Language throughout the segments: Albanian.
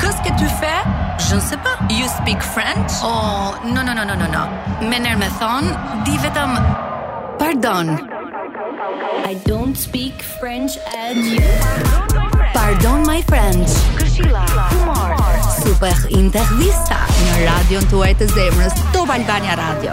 Qu'est-ce que tu fais? Je ne sais pas. You speak French? Oh, no, no, no, no, no, no. Domethënë, di vetëm... Pardon. I don't speak French at you. Pardon, my French. Këshila, humor. Super intervista në radion tuaj të zemrës, Top Albania Radio.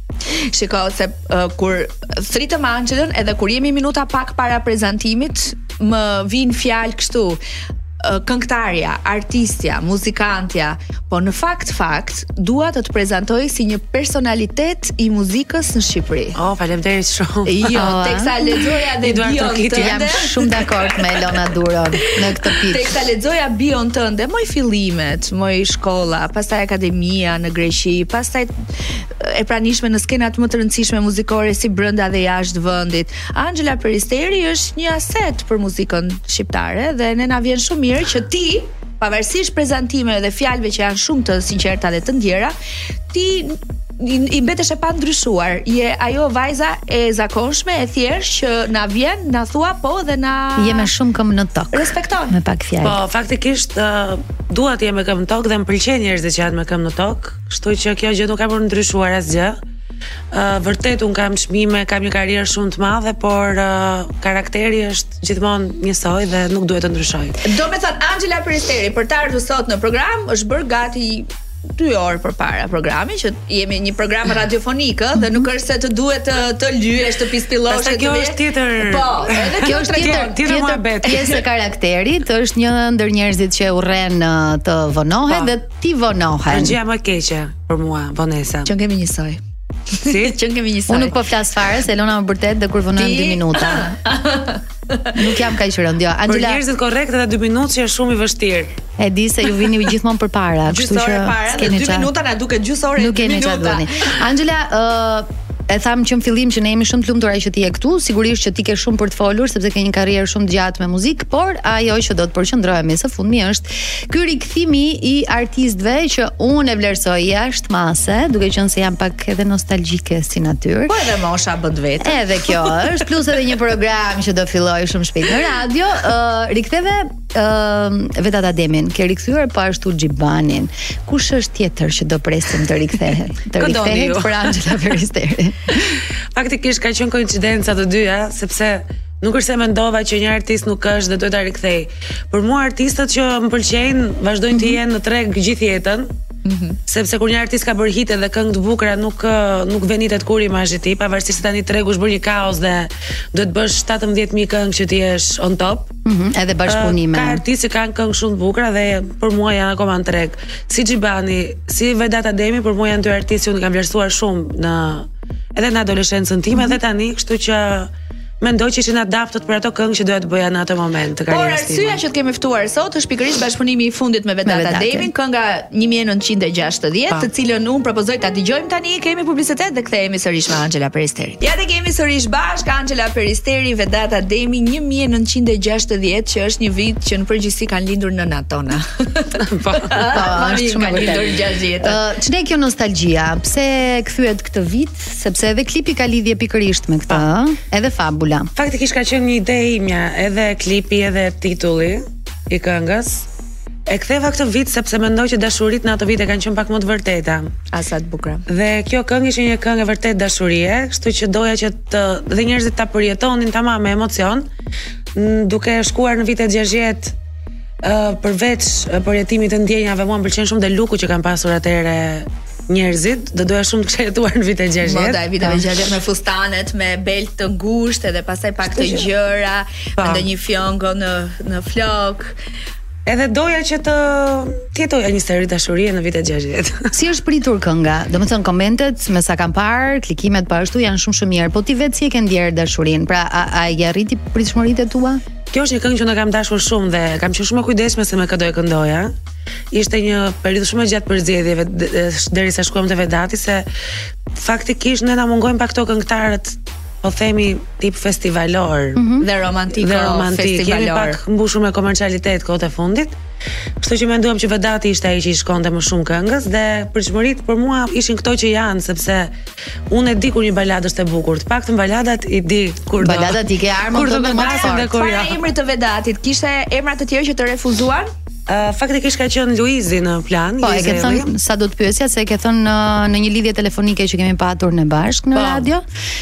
Shiko se uh, kur thirrëm Anxhelën edhe kur jemi minuta pak para prezantimit, më vin fjalë kështu këngëtarja, artistja, muzikantja, po në fakt, fakt dua të të prezantoj si një personalitet i muzikës në Shqipëri. Oh, faleminderit shumë. Jo, teksa lexoja dhe bion tënde, jam shumë dakord me Elona Duron në këtë pikë. Teksa lexoja bion tënde, moj fillimet, moj shkolla, pastaj akademia në Greqi, pastaj e pranishme në skenat më të rëndësishme muzikore si brenda dhe jashtë vendit. Anxhela Peristeri është një aset për muzikën shqiptare dhe ne na vjen shumë mirë që ti pavarësisht prezantimeve dhe fjalëve që janë shumë të sinqerta dhe të ndjera, ti i mbetesh e pandryshuar. Je ajo vajza e zakonshme, e thjeshtë që na vjen, na thua po dhe na Je me shumë këmbë në tok. Respekton. Me pak fjalë. Po, faktikisht uh, dua të jem me këmbë në tok dhe më pëlqejnë njerëzit që janë me këmbë në tok. Kështu që kjo gjë nuk ka për ndryshuar asnjëherë. Ë uh, vërtet un kam çmime, kam një karrierë shumë të madhe, por uh, karakteri është gjithmonë njësoj dhe nuk duhet të ndryshoj. Domethënë Anxhela Peristeri për të ardhur sot në program është bërë gati 2 orë përpara programit që jemi një program radiofonik dhe nuk është se të duhet të të lyhesh të pispillosesh kjo është tjetër po edhe kjo është tjetër tjetër pjesë e karakterit është një ndër njerëzit që urren uh, të vonohet dhe ti vonohen. Është gjëja më e keqe për mua, vonesa. E kemi njësoj. Si? E kemi njësoj. Unë nuk po flas fare se Elona më bërtet dhe kur vonohem 2 minuta. nuk jam kaq rëndë, jo. Anxhela. Për njerëzit korrekt edhe 2 minutëshi është shumë i vështirë. E di se ju vini gjithmonë përpara, kështu që keni 2 minuta na duket gjysmë ore, 2 minuta. Nuk keni çfarë bëni. Anxhela, ë uh, E tham që në fillim që ne jemi shumë të lumtura që ti je këtu, sigurisht që ti ke shumë për të folur sepse ke një karrierë shumë të gjatë me muzikë, por ajo që do të përqendrohemi së fundmi është Ky rikthimi i artistëve që unë e vlerësoj jashtë mase, duke qenë se jam pak edhe nostalgjike si natyrë. Po edhe mosha bën të vetën. Edhe kjo është plus edhe një program që do filloj shumë shpejt në radio, ë uh, riktheve ë uh, Vedat Ademin, ke rikthyer po ashtu Xhibanin. Kush është tjetër që do presim të rikthehet? Të rikthehet prej Anxhela Peristerit. Faktikisht ka qenë koincidenca të dyja, sepse Nuk është se mendova që një artist nuk është dhe duhet ta rikthej. Për mua artistët që më pëlqejnë vazhdojnë të mhm. jenë në treg gjithë jetën. Mm -hmm. Sepse kur një artist ka bërë hit dhe këngë të bukura nuk nuk venitet kurrë imazhi i tij, pavarësisht se tani tregu është bërë një kaos dhe duhet të bësh 17000 këngë që të jesh on top. Mm -hmm. Edhe bashkëpunime. Uh, ka artistë që kanë këngë shumë të bukura dhe për mua janë akoma në treg. Si Xhibani, si Vedat Ademi për mua janë dy artistë që unë i kam vlerësuar shumë në edhe në adoleshencën time mm -hmm. dhe tani, kështu që Mendoj që ishin adaptët për ato këngë që doja të bëja në atë moment të karrierës sime. Por arsyeja që të kemi ftuar sot është pikërisht bashkëpunimi i fundit me Vedat Ademin, kënga 1960, të cilën unë propozoj ta dëgjojmë tani, kemi publicitet dhe kthehemi sërish me Anxhela Peristerin. Ja tek jemi sërish bashkë Anxhela Peristeri, Vedat Ademi 1960, që është një vit që në përgjithësi kanë lindur nënat tona. Po, po, është shumë e vërtetë. Ç'ne kjo nostalgjia? Pse u kthyet në këtë vit? Sepse edhe klipi ka lidhje pikërisht me këtë, ëh, po. edhe fabula. Faktikisht ka qenë një ide e imja, edhe klipi edhe titulli i këngës. E ktheva në këtë vit sepse mendoj që dashuritë në ato vite kanë qenë pak më të vërteta. Ah sa të bukura. Dhe kjo këngë ishte një këngë e vërtetë dashurie, kështu që doja që të edhe njerëzit ta përjetonin tamam me emocion, duke shkuar në vitet 60 uh, përveç përjetimit të ndjenjave, mua më pëlqen shumë dhe look-u që kanë pasur atëherë njerëzit do doja shumë të kisha jetuar në vitet 60. Moda e viteve 60 me fustanet, me bel të ngushtë dhe pastaj pak të gjera, me ndonjë fjongo në në flokë. Edhe doja që të të jetoja një histori dashurie në vitet 60. si është pritur kënga? Domethënë komentet me sa kam parë, klikimet po ashtu janë shumë shumë mirë, po ti vetë si e ke ndjerë dashurinë? Pra a, a i arriti pritshmëritë e tua? Kjo është një këngë që unë e kam dashur shumë dhe kam qenë shumë e kujdesshme se me kë do e këndoja. ishte një periudhë shumë e gjatë përzgjedhjeve derisa shkuam te Vedati se faktikisht ne na mungojnë pak këto këngëtarët po themi tip festivalorë mm -hmm. dhe romantiko dhe romantik. festivalor. Jemi pak mbushur me komercialitet kohët e fundit. Kështu që menduam që Vedati ishte ai që i shkonte më shumë këngës dhe pritshmëritë për mua ishin këto që janë sepse unë e di kur një baladë është e bukur. Të paktën baladat i di kur do. Baladat i ke armën kur do të masin dhe kur jo. Para emrit të Vedatit kishte emra të tjerë që të refuzuan? Uh, faktikisht ka qenë Luizi në plan. Po, e ke thënë se do të pyesja se e ke thënë në në një lidhje telefonike që kemi patur në bashkë në po. radio,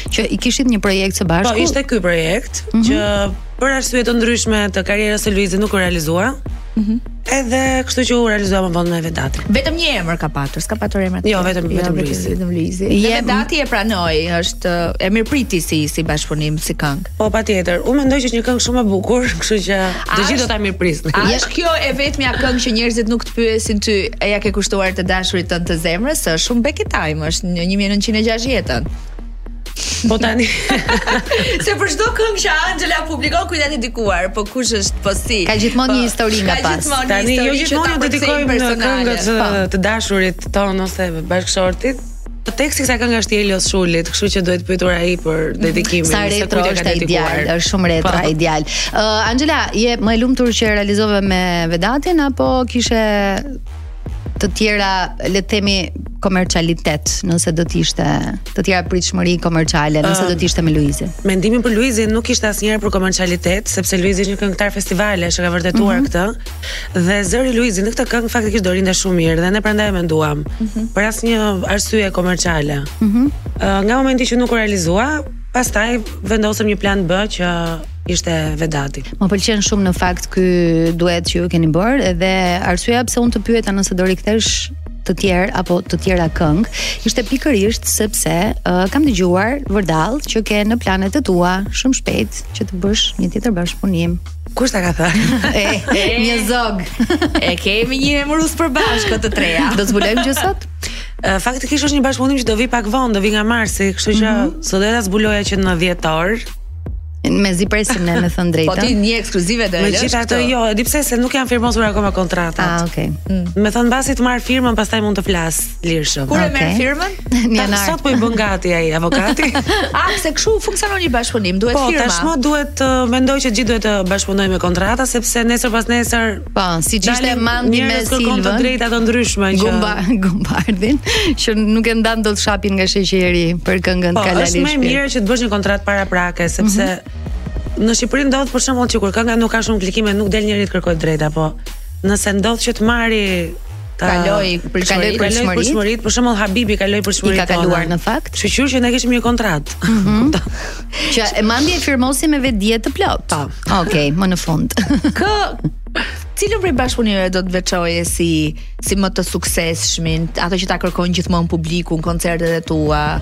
që e kishit një projekt së bashku. Po, ishte ky projekt mm -hmm. që për arsye të ndryshme të karrierës së Luizit nuk u realizua. Mhm. Mm Edhe kështu që u realizua më vonë me Vedatin. Vetëm një emër ka patur, s'ka patur emër. Jo, vetëm jo, vetëm Luizi, vetëm Luizi. Vedati e pranoi, është e mirëpriti si si bashkëpunim si këngë. Po patjetër. Unë mendoj që është një këngë shumë e bukur, kështu që të gjithë do ta mirëprisni. A është kjo e vetmja këngë që njerëzit nuk të pyesin ty a ia ke kushtuar të dashurit tënd të zemrës? Është shumë back in time, është një 1960-ën. Po tani. Se për çdo këngë që Anxhela publikon kujt ia dedikuar, po kush është po si? Ka gjithmonë një po, histori nga pas. Tani jo gjithmonë dedikojmë këngët të dashurit tonë ose bashkëshortit, Teksti i kësaj kënge është i Eljos Shulit, kështu që duhet pyetur ai për dedikimin. Sa retro është ai djalë, është shumë retro ai djalë. Ë uh, Anxhela, je më e lumtur që e realizove me Vedatin apo kishe të tjera, le të themi, komercialitet, nëse do të ishte të tjera pritshmëri komerciale, nëse do të ishte me Luizin. Mendimi për Luizin nuk ishte asnjëherë për komercialitet, sepse Luizi është një këngëtar festivale e ka vërtetuar mm -hmm. këtë. Dhe zëri i Luizit në këtë këngë faktikisht do rrinte shumë mirë dhe ne prandaj e menduam. Mm -hmm. Për asnjë arsye komerciale. Mm -hmm. uh, nga momenti që nuk u realizua, pastaj vendosëm një plan B që ishte Vedati. Më pëlqen shumë në fakt ky duet që ju keni bërë dhe arsyeja pse unë të pyeta nëse do rikthesh të tjerë apo të tjera këngë, ishte pikërisht sepse uh, kam dëgjuar vërdall që ke në planet e tua shumë shpejt që të bësh një tjetër bashkëpunim. Kush ta ka thënë? Një zog. E kemi një emër të përbashkët të treja. Do të zbulojmë gjë sot? Faktikisht është një bashkëpunim që do vi pak vonë, do vi nga marsi, kështu që mm -hmm. sot do ta zbuloja që në 10 dhjetor. Mezi presim ne me thënë të drejtën. Po ti një ekskluzive do e lësh. Megjithatë jo, e di pse se nuk janë firmosur akoma kontratat. Ah, okay. Mm. Domethënë mbasi të marr firmën, pastaj mund të flas. Lirshëm. Kur e merr okay. firmën? Në janar. Sot po i bën gati ai avokati. ah, pse kshu funksionon një bashkëpunim, duhet po, firma. Po, tashmë duhet të uh, mendoj që të gjithë duhet të bashkëpunojnë me kontrata sepse nesër pasnesër po, si ishte Mandi me Silvën. Të drejta të ndryshme që Gunba, Gunbardhin, që nuk e ndanë dot shapin nga sheqeri për këngën po, Kallashi. Po, është më mirë që të bësh një kontratë paraprake sepse mm -hmm. Në Shqipëri ndodh për shembull që kur kënga nuk ka shumë klikime, nuk del njeri të kërkojë të drejta po nëse ndodh që të marri kalojë pri kalojë pritshmëritë. Për shembull Habibi kaloi pritshmëritë. Ka kaluar në fakt. Shqyr që ne kishim një kontratë. Mhm. Që Mandi e firmosi me vetëdije të plotë. Po. Okej, më në fund. Kë Cilën prej bashkëpunimeve do të veçoje si si më të suksesshmin, ato që ta kërkojnë gjithmonë publiku në koncertet e tua,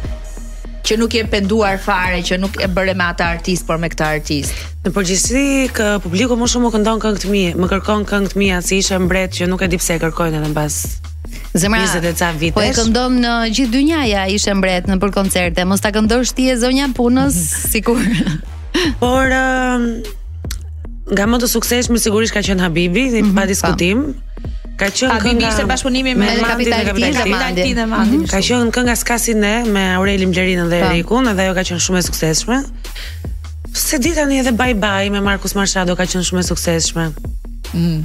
që nuk je penduar fare, që nuk e bëre me atë artist, por me këtë artist. Në përgjithësi kë publiku më shumë më këndon këngë të mia, më kërkon këngë të mia si Ishe mbret që nuk e di pse e kërkojnë edhe mbas Zemra, 20 e ca vitesh. Po e këndon gjithë dynjaja Ishe mbret nëpër koncerte. Mos ta këndosh ti e zonja e punës, sikur. Por um, nga më të suksesshmet sigurisht ka qenë Habibi, mm -hmm, pa diskutim. Pa. Ka qenë kënga Habibi ishte bashkëpunimi me, me Capital T dhe Mandi. Mm -hmm. Ka qenë kënga S'ka si ne me Aurelin, Blerinën dhe Erikun, edhe ajo ka qenë shumë e suksesshme. Se di tani edhe Bye Bye me Markus Marshado ka qenë shumë e suksesshme. Mm.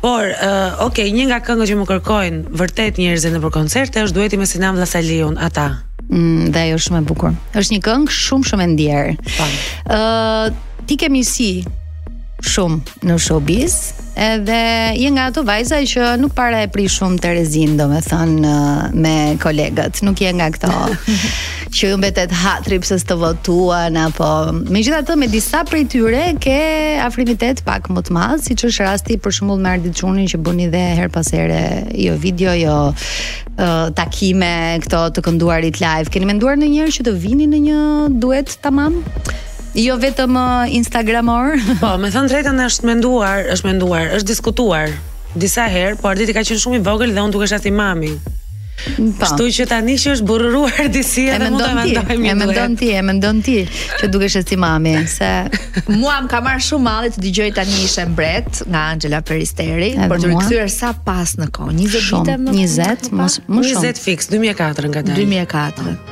Por, uh, ok, një nga këngët që më kërkojnë vërtet njerëzit nëpër koncerte është dueti me Sinan Vllasaliun, ata. Mm, dhe ajo është shumë e bukur. Është një këngë shumë shumë e ndjerë. Ëh, uh, ti ke miqësi shumë në showbiz, edhe je nga ato vajza që nuk para e prish shumë terezinë, domethënë me kolegët, nuk je nga këto që ju mbetet hatri pse s'të votuan, apo megjithatë me disa prej tyre ke afrimitet pak më të madh, siç është rasti për shembull me Ardit Çunin që bëni dhe herë pas here jo video, jo uh, takime këto të kënduarit live, keni menduar ndonjëherë që të vini në një duet tamam? Jo vetëm uh, Instagramor. Po, me thënë të drejtën është menduar, është menduar, është diskutuar disa herë, po Arditi ka qenë shumë i vogël dhe unë dukesha si mami. Po. Kështu që tani që është burruar disi e mund ta mendojmë. E mendon ti, e mendon ti që dukeshe si mami, se mua më ka marrë shumë malli të dëgjoj tani Ishe mbret nga Anxhela Peristeri, por të rikthyer ca pas në kohë, 20 vite më 20, më shumë. 20 fiks 2004 nga dalë. 2004.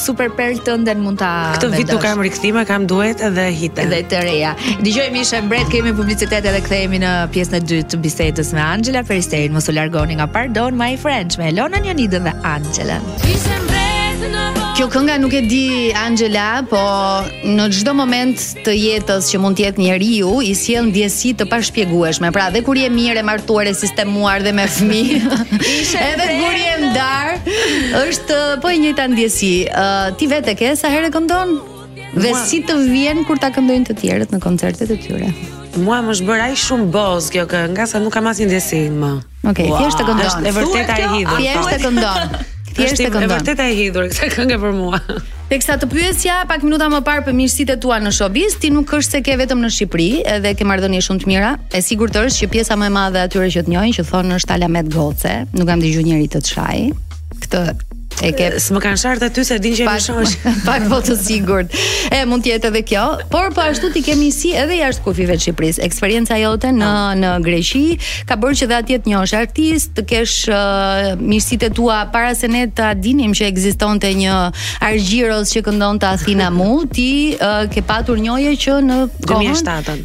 super perlë tënden mund ta Këtë vit nuk kam rikthime, kam duet edhe hite. Dhe të reja. Dëgjojmë Ishe mbret, kemi publicitet edhe kthehemi në pjesën e dytë të bisedës me Anxhela Peristerin. Mos u largoni nga Pardon My French me Elonën, Jonidën dhe Anxhelën. Kjo kënga nuk e di Anxhela, po në çdo moment të jetës që mund të jetë njeriu i sjell ndjesi të pashpjegueshme. Pra, dhe kur je mirë e martuar e sistemuar dhe me fëmijë, edhe kur je e ndarë, është po e njëjta ndjesi. Uh, ti vetë e ke sa herë e këndon? Dhe Mua... si të vjen kur ta këndojnë të tjerët në koncertet e tyre? Mua më është bërë aq shumë bozë kjo këngë, sa nuk kam asnjë ndjesi më. Okej, okay, thjesht e këndon. Është e vërteta e hidhur. Thjesht e këndon. Thjesht e këndon. E vërteta e hidhur, këtë këngë për mua. Teksa të pyesja pak minuta më parë për miqësitë e tua në showbiz, ti nuk është se ke vetëm në Shqipëri, edhe ke marrëdhënie shumë të mira. E sigurt është që pjesa më e madhe e atyre që të njohin, që thonë është alamet goce, nuk kam dëgjuar njeri të të shajë. këtë e ke s'më kanë sharë ty se din që jemi shoqe. Pak po të sigurt. E mund të jetë edhe kjo, por po ashtu ti ke miqësi edhe jashtë kufijve të Shqipërisë. Eksperienca jote në ah. në Greqi ka bërë që dhe atje të njohësh artistë, të kesh uh, miqësitë e tua para se ne ta dinim që ekzistonte një Argjiros që këndonte Athina Mu, ti uh, ke patur njohje që në kohën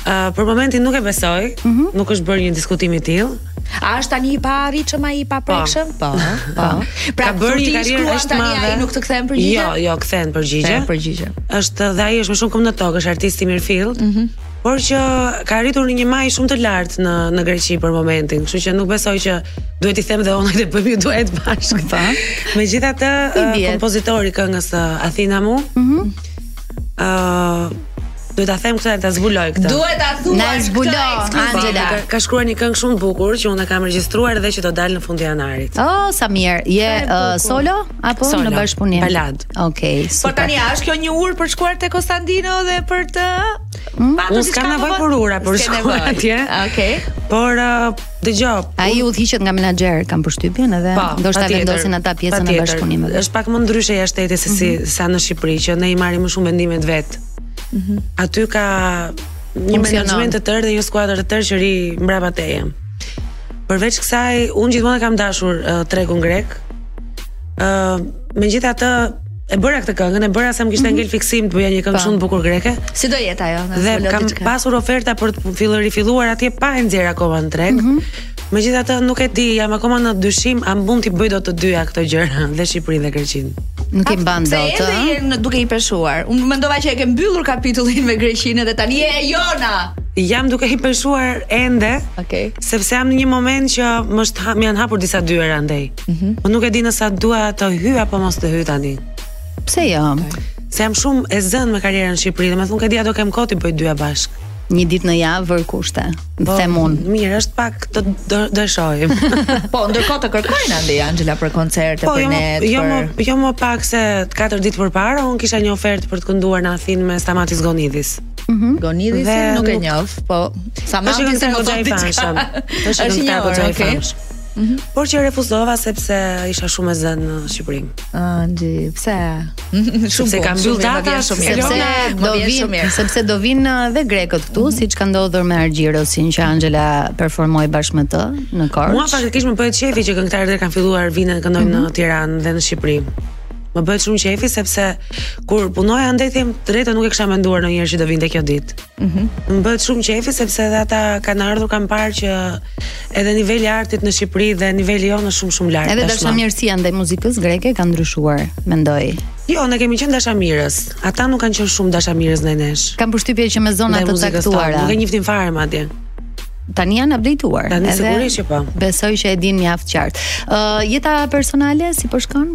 Uh, për momentin nuk e besoj, mm -hmm. nuk është bërë një diskutim i tillë. A është tani i paarritshëm ai i paprekshëm? Po. Po. po. Pra ka bërë një karrierë është tani ai nuk të kthen përgjigje. Jo, jo, kthen përgjigje. Kthen përgjigje. Është dhe ai është me shumë këmbë në tokë, është artist i mirëfilltë. Mhm. Mm por që ka arritur në një majë shumë të lartë në në Greqi për momentin, kështu që nuk besoj që duhet t'i them dhe unë të bëjmë duet bashkë. Po. Megjithatë, kompozitori i këngës Athina Mu, mm -hmm. Ëh, uh, Duhet ta them këtë, ta zbuloj këtë. Duhet ta thuash. Na zbulo Angela. Ka, ka shkruar një këngë shumë të bukur që unë e kam regjistruar dhe që do dalë në fund të janarit. Oh, sa mirë. Je uh, solo apo solo. në bashkëpunim? Baladë. Okej. Okay, super. Po tani a është kjo një urë për shkuar te Konstantino dhe për të mm? Unë s'kam nevojë për ura për të shkuar atje. Okej. Okay. Por uh, Dëgjo. Ai udhëhiqet nga menaxher, kam përshtypjen edhe pa, po, ndoshta vendosin ata pjesën e bashkëpunimit. Është pak më ndryshe jashtë shtetit se si mm -hmm. sa në Shqipëri që ne i marrim më shumë vendimet vetë. Mm -hmm. Aty ka një menaxhment të tërë dhe një skuadër të tërë që rri mbrapa teje. Përveç kësaj, unë gjithmonë e kam dashur uh, tregun grek. Ë, uh, megjithatë, E bëra këtë këngën, e bëra se më kishte mhm. ngelur fiksim të bëja një këngë po. shumë të bukur greke. Si do jetë ajo? Dhe kam pasur oferta për të fillë rifilluar atje pa e nxjerrë akoma në treg. Mhm. Megjithatë nuk e di, jam akoma në dyshim a mund t'i bëj dot të dyja këto gjëra dhe Shqipërinë dhe Greqinë. Nuk i mban dot. Se edhe jeni duke i peshuar. Unë mendova që e ke mbyllur kapitullin me Greqinë dhe tani je e jona. Jam duke i peshuar ende. Okej. Okay. Sepse jam në një moment që më janë hapur disa dyer andej. Mm -hmm. Po nuk e di nëse dua të hyj apo mos të hyj tani. Pse jo? Ja? Se jam shumë e zënë me karrierën në Shqipëri, domethënë ku di a do kem kohë t'i bëj të dyja bashkë. Një ditë në javë vër kushte. Po, them unë. Mirë, është pak të do, do shohim. po, ndërkohë të kërkojnë andej Angela për koncerte po, për jo, net. Jo, për... më, jo më parë se 4 ditë përpara un kisha një ofertë për të kënduar në Athinë me Stamatis Gonidis. Mm -hmm. Gonidis nuk, nuk e njoh, po Stamatis nuk e njoh. Është një ofertë, okay. Mm -hmm. Por që refuzova sepse isha shumë e zënë në Shqipëri. Ah, di, pse? shumë se kam mbyll data shumë mirë. Sepse do vijnë, sepse do vijnë dhe grekët këtu, mm -hmm. siç ka ndodhur me Argjirosin që Angela performoi bashkë me të në Korçë. Mua faktikisht më bëhet qejfi që këngëtarët grekë kanë filluar vijnë të këndojnë mm -hmm. në mhm. Tiranë dhe në Shqipëri. Më bëhet shumë qejfi sepse kur punoja andej të them të drejtën nuk e kisha menduar ndonjëherë që do vinte kjo ditë. Më bëhet shumë qejfi sepse edhe ata kanë ardhur, kanë parë që edhe niveli i artit në Shqipëri dhe niveli jonë është shumë shumë lart. Edhe dashamirësia ndaj muzikës greke ka ndryshuar, mendoj. Jo, ne kemi qenë dashamirës. Ata nuk kanë qenë shumë dashamirës ndaj nesh. Kam përshtypjen që me zona të caktuara. Nuk e njihnin fare madje tani janë updateuar. Tani sigurisht që po. Besoj që e dinë mjaft qartë. Ë uh, jeta personale si po shkon?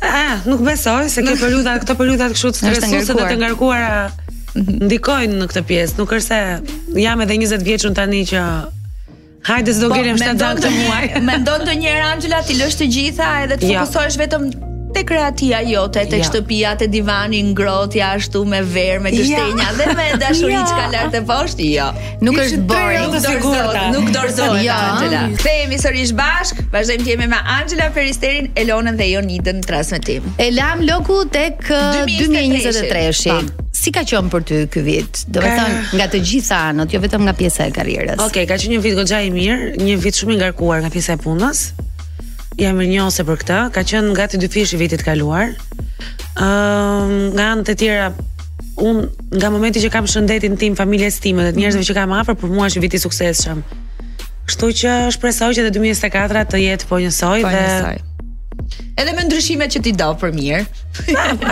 Ah, nuk besoj se kjo periudha, këto periudha kështu të stresuese dhe të ngarkuara mhm. ndikojnë në këtë pjesë. Nuk është se jam edhe 20 vjeç unë tani që hajde s'do po, dalim shtatë date këtë muaj. Mendon ndonjëherë Angela t'i lësh të gjitha edhe të jo. fokusohesh vetëm te kreatia jote, te jo. shtëpia, te divani i ngrohtë ashtu me verë, me jo. gështenja dhe me dashurinë, çka lart e poshtë. Jo. Nuk është boring. Nuk dorëzohet, nuk dorëzohet ja. Jo. Anxhela. Kthehemi sërish bashk, vazhdojmë të jemi me Anxhela Peristerin, Elonën dhe Jonidën në transmetim. E lamë llafin tek 2023-shi. Uh, si ka qenë për ty ky vit? Domethënë nga të gjitha anët, jo vetëm nga pjesa e karrierës. Okej, okay, ka qenë një vit goxha i mirë, një vit shumë i ngarkuar nga pjesa e punës. Jam mirënjohëse për këtë, ka qenë gati dyfishi i vitit kaluar. Ëm, um, nga anët e tjera Unë nga momenti që kam shëndetin tim, familjes time dhe njerëzve që kam afër, për mua është një vit i suksesshëm. Kështu që shpresoj që edhe 2024 të jetë po njësoj, pse jo dhe njësoj. Edhe me ndryshimet që ti do për mirë.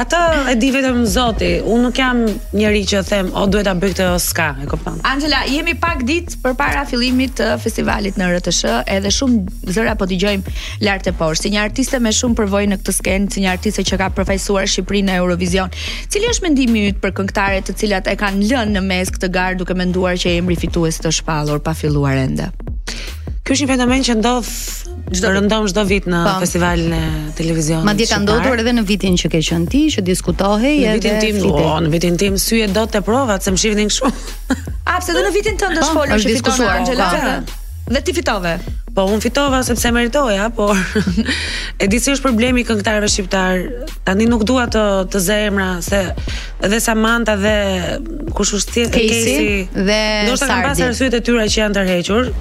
Ato e di vetëm Zoti. Unë nuk jam njeri që them, "O duhet ta bëj këtë ose s'ka." E kupton. Anxhela, jemi pak ditë përpara fillimit të festivalit në RTSH, edhe shumë zëra po dëgjojmë lart e poshtë. Si një artiste me shumë përvojë në këtë skenë, si një artiste që ka përfaqësuar Shqipërinë në Eurovision, Cili është mendimi yt për këngëtaret të cilat e kanë lënë në mes këtë garë duke menduar që emri i fituesit është shpallur pa filluar ende? Ky është një fenomen që ndodh rëndom çdo vit në pa. Po. festivalin e televizionit. Madje ka ndodhur edhe në vitin që ke qenë ti, që diskutohej edhe në vitin tim, o, në vitin tim s'vije dot te prova, se më shihnin kështu. A pse dhe në vitin tënd është po, folur që fiton Anxhela? Dhe ti fitove. Po un fitova sepse meritoja, por e di si është problemi i këngëtarëve shqiptarë. Tani nuk dua të të zë emra se edhe Samanta dhe kush është tjetër Kejsi dhe do të kenë pasur arsyet e tyre që janë tërhequr.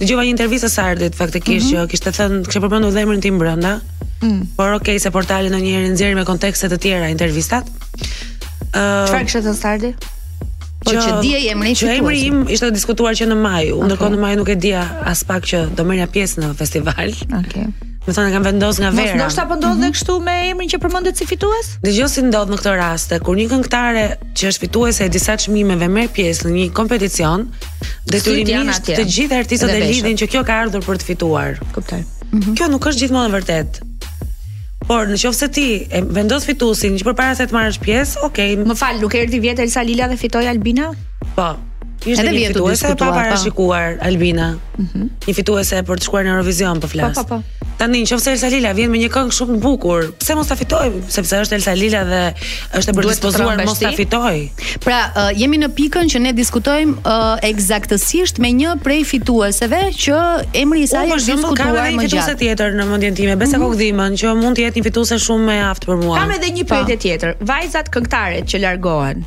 Dëgjova një intervistë të Sardit faktikisht mm -hmm. që kishte thënë, kishte përmendur dhe emrin tim brenda. Mm. Por ok, se portalet ndonjëherë i nxjerrin me kontekste të tjera intervistat. Ëh, uh, çfarë kishte thënë Sardi? Po që, që dihej emri që emri im ishte diskutuar që në maj. Unë okay. ndërkohë në maj nuk e dija aspak që do merrja pjesë në festival. Okej. Okay. Domethënë e kam vendos nga vera. Mos ndoshta po ndodh mm -hmm. kështu me emrin që përmendet si fitues? Dëgjo si ndodh në këto raste, kur një këngëtare që është fituese e disa çmimeve merr pjesë në një kompeticion, detyrimisht të gjithë artistët e lidhin që kjo ka ardhur për të fituar. Kuptoj. Mm -hmm. Kjo nuk është gjithmonë e vërtetë. Por në qoftë se ti e vendos fituesin që përpara se të marrësh pjesë, ok. Më fal, nuk erdhi vjet Elsa Lila dhe fitoi Albina? Po. Ishte një fituese e pa po. parashikuar Albina. Ëh. Mhm. Një fituese për të shkuar në Eurovision po flas. Po, po, po. Tani në qoftë se Elsa Lila vjen me një këngë shumë të bukur, pse mos ta fitojë? Sepse është Elsa Lila dhe është e predispozuar mos ta fitojë. Pra, uh, jemi në pikën që ne diskutojmë uh, ekzaktësisht me një prej fitueseve që emri i saj është diskutuar më gjatë. Unë kam një fituese tjetër në mendjen time, mhm. Besa mm -hmm. Kokëdhimën që mund të jetë një fituese shumë e aftë për mua. Kam edhe një po. pyetje tjetër. Vajzat këngëtare që largohen,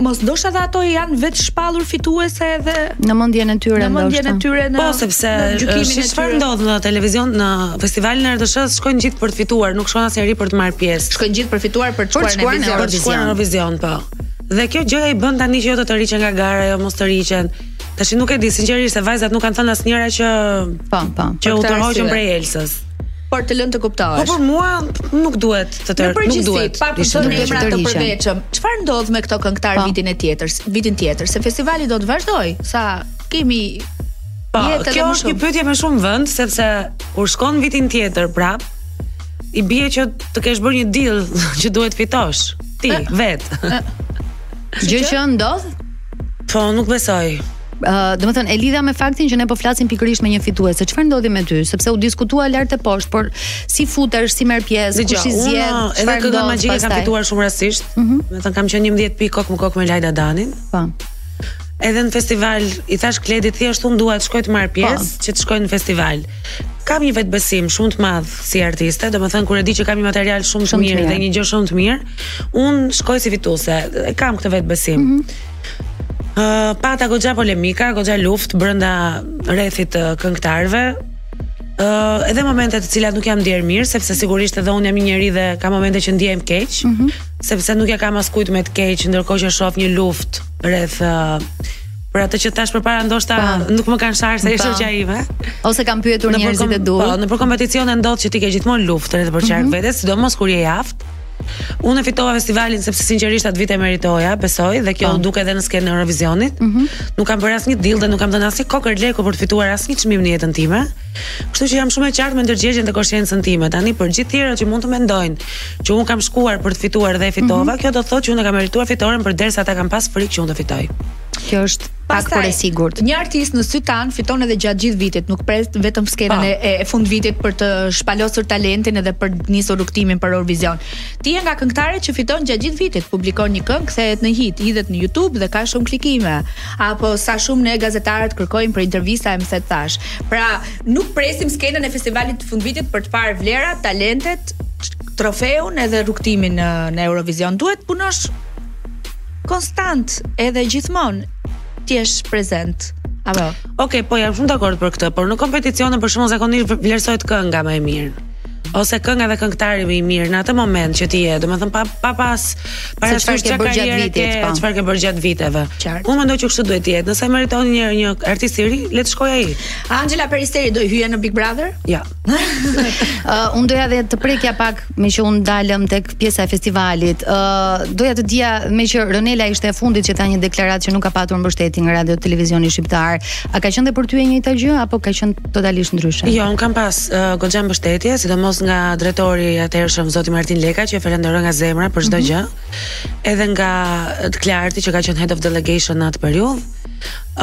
mos ndoshta dhe ato janë vetëshpallur fituese edhe në mendjen e tyre ndoshta. Në mendjen e tyre në Po sepse gjykimin e çfarë ndodh në televizion në Në festivalin e RTSH-së shkojnë gjithë për të fituar, nuk shkon asnjëri për të marrë pjesë. Shkojnë gjithë për fituar për të shkuar në Eurovision. Për të shkuar në Eurovision, po. Dhe kjo gjëja i bën tani që jo të të rriqen nga gara, jo mos tërhiqen. Tash nuk e di sinqerisht se vajzat nuk kanë thënë asnjëra që po, po. Që u tërhoqën prej Elsës. Por të lënë të kuptosh. Po për mua nuk duhet të tërë, nuk duhet. Pa përmendur emra të përveçëm. Çfarë ndodh me këto këngëtarë po. vitin e tjetër, vitin tjetër, se festivali do të vazhdojë, sa kemi Po, kjo është një pyetje me shumë vend sepse kur shkon vitin tjetër prap i bie që të kesh bërë një deal që duhet fitosh ti eh. vetë. Eh. Gjë që ndodh? Po, nuk besoj. Uh, domethënë e lidha me faktin që ne po flasim pikërisht me një fituese. Çfarë ndodhi me ty? Sepse u diskutua lart e poshtë, por si futesh, si merr pjesë, kush i zgjedh, uh, çfarë ndodh? Edhe Këngën Magjike kam fituar shumë rastisht. Mm -hmm. Domethënë kam qenë 11 pikë kokë më kokë me Elhaida Danin. Po. Edhe në festival i thashë Kledit thjesht unë dua të shkoj të marr po. pjesë, që të shkoj në festival. Kam një vetëbesim shumë të madh si artiste, domethënë kur e di që kam një material shumë të mirë dhe një gjë shumë të mirë, un shkoj si fituese. Kam këtë vetëbesim. Mm -hmm. Uh, pata goxha polemika, goxha luftë brenda rrethit të këngëtarëve, Uh, edhe momente të cilat nuk jam ndier mirë sepse sigurisht edhe unë jam një njeri dhe ka momente që ndihem keq, mm -hmm. sepse nuk ja kam askujt me të keq, ndërkohë që shoh një luftë rreth për atë që tash përpara ndoshta pa. Po. nuk më kanë sharë se ishte që ai më. Ose kanë pyetur njerëzit e duhur. Po, nëpër kompeticione ndodh që ti ke gjithmonë luftë rreth e përqark mm -hmm. vetes, sidomos kur je i aftë. Unë e fitova festivalin sepse sinqerisht atë vit e meritoja, besoj dhe kjo pa. Po. u duk edhe në skenën e Eurovizionit. Mm -hmm. Nuk kam bërë asnjë deal dhe nuk kam dhënë asnjë kokërr leku për të fituar asnjë çmim në jetën time. Kështu që jam shumë e qartë me ndërgjegjen dhe koshiencën time. Tani për gjithë tjerët që mund të mendojnë që un kam shkuar për të fituar dhe e fitova, mm -hmm. kjo do të thotë që un e kam merituar fitoren përderisa ata kanë pas frikë që un të fitoj. Kjo është pak, por e sigurt. Një artist në sytë tanë fiton edhe gjatë gjithë vitit, nuk pret vetëm skenën po. e, e fundvitit për të shpalosur talentin edhe për të nisur rrugtimin për Eurovision. Ti je nga këngëtaret që fiton gjatë gjithë vitit, publikon një këngë, kthehet në hit, hidhet në YouTube dhe ka shumë klikime. Apo sa shumë ne gazetarët të kërkojmë për intervista e më the të thashë. Pra, nuk presim skenën e festivalit të fundvitit për të parë vlerat, talentet, trofeun edhe rrugtimin në, në Eurovision. Duhet punosh konstant edhe gjithmonë të jesh prezent. Apo. Okej, okay, po jam shumë dakord për këtë, por në kompeticione për shembull zakonisht vlerësohet kënga më e mirë. ose kënga dhe këngëtari më i mirë në atë moment që ti je, domethënë pa pa pas parasysh çfarë ke bërë gjatë vitit, po. Çfarë ke bërë gjatë viteve. Unë mendoj që kështu duhet të jetë. Nëse meriton një një artist i ri, le të shkojë ai. Anxhela Peristeri do hyjë në Big Brother? Jo. Ja. uh, unë doja dhe të prekja pak meqë dolëm tek pjesa e festivalit. Ë uh, doja të dija me që Ronela ishte e fundit që tha një deklaratë që nuk ka patur mbështetje nga Radio Televizioni Shqiptar. A ka qenë dhe për ty e njëjta gjë apo ka qenë totalisht ndryshe? Jo, un kam pas uh, goxha mbështetje, sidomos nga drejtori i atëhershëm Zoti Martin Leka që e falenderoj nga zemra për çdo mm -hmm. gjë. Edhe nga Klarti që ka qenë head of delegation në atë periudhë.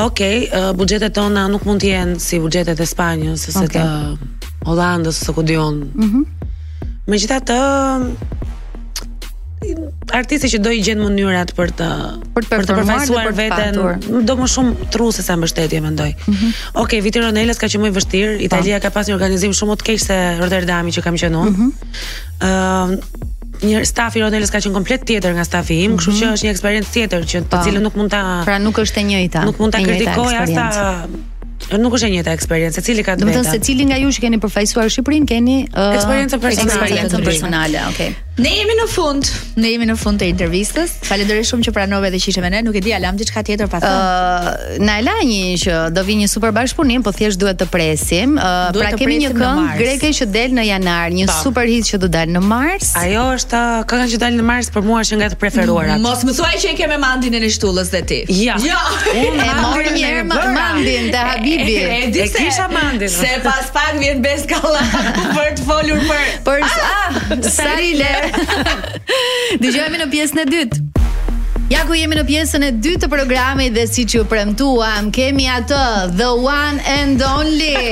Ok, uh, buxhetet tona nuk mund të jenë si buxhetet e Spanjës ose okay. të Hollandës ose ku di un. Mhm. Mm Megjithatë, artisti që do i gjen mënyrat për të për të përfaqësuar për të veten, do më shumë tru se sa mbështetje mendoj. Mm -hmm. Okej, okay, viti i Ronelës ka qenë më i vështirë. Po. Italia ka pas një organizim shumë më të keq se Rotterdami që kam qenë unë. Ëm, mm -hmm. uh, një staf i Ronelës ka qenë komplet tjetër nga stafi im, kështu mm -hmm. që mhm. është një eksperiencë tjetër që të po. cilën nuk mund ta Pra nuk është e njëjta. Nuk mund ta kritikoj as ta Po nuk është e njëjta eksperiencë, secili ka të vetën. Do të thotë secili nga ju që keni përfaqësuar Shqipërinë keni uh, eksperiencën personale. Eksperiencën personale, okay. Ne jemi në fund. Ne jemi në fund të intervistës. Faleminderit shumë që pranove dhe që ishe me ne. Nuk e di a lam diçka tjetër pa thënë. Ëh, uh, na la një që do vi një super bashkëpunim, po thjesht duhet të presim. Ëh, uh, të presim pra kemi një këngë greke që del në janar, një pa. Po. super hit që do dalë në mars. Ajo është uh, kënga që dal në mars për mua është nga të preferuarat. Mos më thuaj që e ke me Mandin e Nishtullës dhe ti. Jo. Jo. Unë e mora një herë Mandin te Habibi. E, e, e kisha Mandin. Se pas pak vjen Bes Kallaku për të folur për për ah, ah Sarile. Dëgjohemi në pjesën e dytë. Ja ku jemi në pjesën e dytë të programit dhe siç ju premtuam, kemi atë The One and Only.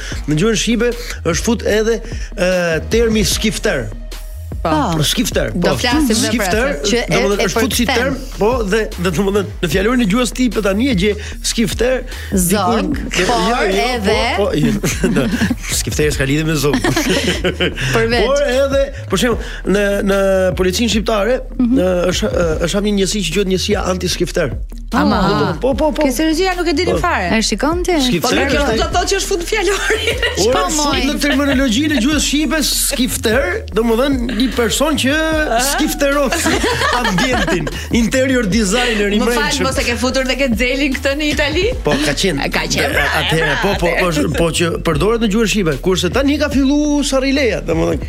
Në gjuhën shqipe është fut edhe e, termi skifter. Po. po. Skifter. Po. Do flasim edhe për atë. Që e e është fut si term, po dhe dhe domethënë në fjalorin e gjuhës shqipe tani e gjen skifter. Zog, po edhe. Po, po, skifter s'ka lidhje me zog. Për vetë. Por edhe, për shembull, në në policinë shqiptare, mhm. në është është një njësi që quhet njësia anti-skifter. Ama, po po po. Ke seriozisht nuk e dinim po. fare. E shikon ti? Po kjo do të thotë që është fut në fjalor. Po moj. Në terminologjinë e gjuhës shqipe skifter, domethënë një person që skifteron ambientin, interior designer i brendshëm. Më fal, mos e ke futur dhe ke xelin këtë në Itali? Po ka qenë. Ka qenë. Pra, Atëherë po po është po që përdoret në gjuhën shqipe. Kurse tani ka filluar Sarileja, domethënë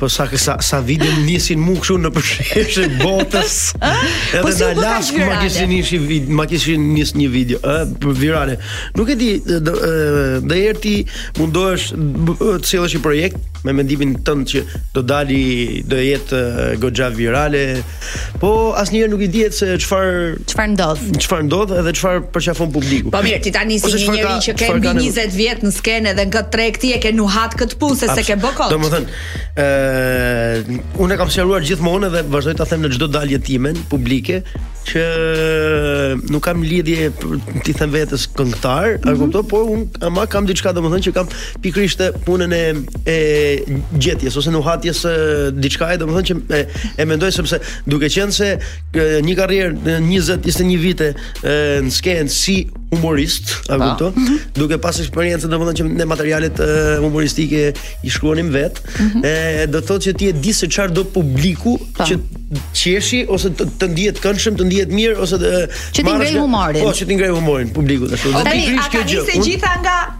Po sa sa sa video më nisin mua kështu në për shesh të botës. Edhe po si na plas ku ma kishin nis një vid, ma kishin nis një video, ë virale. Nuk e di, ndonjëherë ti mundohesh të sjellësh një projekt me mendimin tënd që do dali do jetë goxha virale, Po asnjëherë nuk i dihet se çfarë çfarë ndodh. Çfarë ndodh edhe çfarë përqafon publiku. Po mirë, ti tani si një njeri që ke mbi 20 vjet në skenë dhe këtë treg ti e ke nuhat këtë punë se s'e ke bë kot. Domethënë, ë unë kam sqaruar gjithmonë dhe vazhdoj ta them në çdo dalje time publike që nuk kam lidhje t'i them vetes këngëtar, mm -hmm. a mhm. kupton, por unë ama kam diçka domethënë që kam pikërisht punën e e gjetjes ose nuhatjes së diçka e domethënë që e, e mendoj sepse duke qenë se një karrierë 20 21 vite e, në skenë si humorist, a kupton? Mm -hmm. Duke pas eksperiencën domethënë që ne materialet e, humoristike i shkruanim vet, mm -hmm. e do të thotë që ti e di se çfarë do publiku pa. që të qeshi ose të, të ndihet këndshëm, të ndihet mirë ose të që t'i ngrej humorin. Po, që t'i ngrej humorin publikut ashtu. Dhe pikërisht kjo gjë. Tani, a ka nisë gjitha nga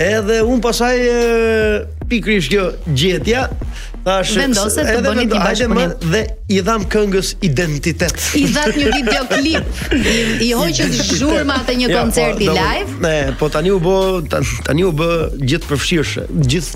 Edhe un pasaj pikërisht kjo gjetja Tash vendosët të bëni një bashkëpunim dhe i dham këngës identitet. I dhat një videoklip. I, i hoqët zhurmat e një ja, po, koncerti po, live. Ne, po tani u bë tani u bë gjithëpërfshirëse, gjithë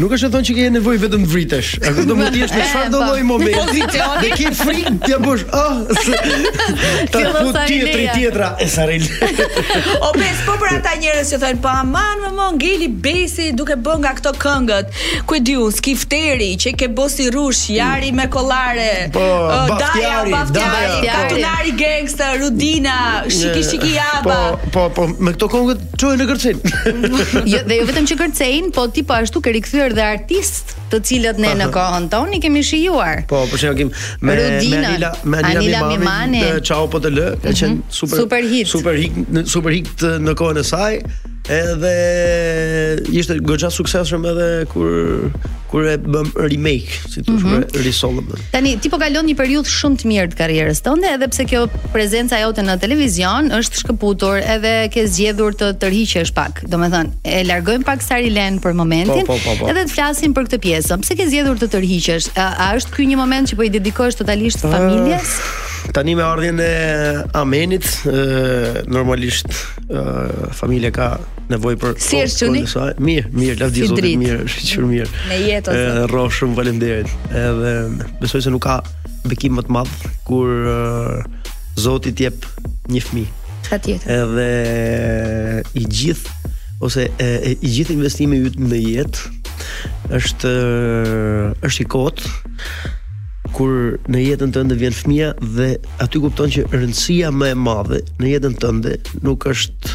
Nuk është e thonë që ke nevojë vetëm të vërtitesh. A kupton? Mund të jesh në çfarëdo lloj momenti. Dhe ke frikë t'ia bësh, ah, ta fut ti tri tjetra e Saril. O pes, po për ata njerëz që thonë, "Po aman mo ngeli Besi duke bën nga këto këngët." Ku e diu, skifteri që ke bosi rrush, jari me kollare. Po, daja, baftjari, katunari gangster, rudina, shiki shiki jaba. Po, po, po, me këto këngët Çohen kërcejnë. jo, dhe jo vetëm që kërcejnë, po ti po ashtu ke rikthyer dhe artistë të cilët ne në kohën tonë i kemi shijuar. Po, për shembull kim me Rudina, me Anila, me Anila, Anila Mimani, çau po të lë, ka mhm. qenë mm -hmm. super super hit. Super hit, super hit në kohën e saj. Edhe ishte goxha i suksesshëm edhe kur kur e bëmë remake. si i thua, mm -hmm. Tani, ti po kalon një periudhë shumë të mirë të karrierës tënde, edhe pse kjo prezenca jote në televizion është shkëputur, edhe ke zgjedhur të tërhiqesh pak. Domethënë, e largojmë pak Sarilen për momentin, po, po, po, po. edhe të flasim për këtë pjesë. Pse ke zgjedhur të tërhiqesh? A, a është ky një moment që po i dedikohesh totalisht ah, familjes? Uh, tani me ardhjen e Amenit, uh, normalisht uh, familja ka nevojë për si është çuni? Mirë, mirë, lavdi Zotit, mirë, është shumë mirë. Me jetë u qoftë. Edhe rrofsh shumë faleminderit. Edhe besoj se nuk ka bekim më të madh kur uh, Zoti të jep një fëmijë. Patjetër. Edhe i gjithë ose e, e, i gjithë investimi yt në jetë është është i kotë kur në jetën tënde vjen fëmija dhe aty kupton që rëndësia më e madhe në jetën tënde nuk është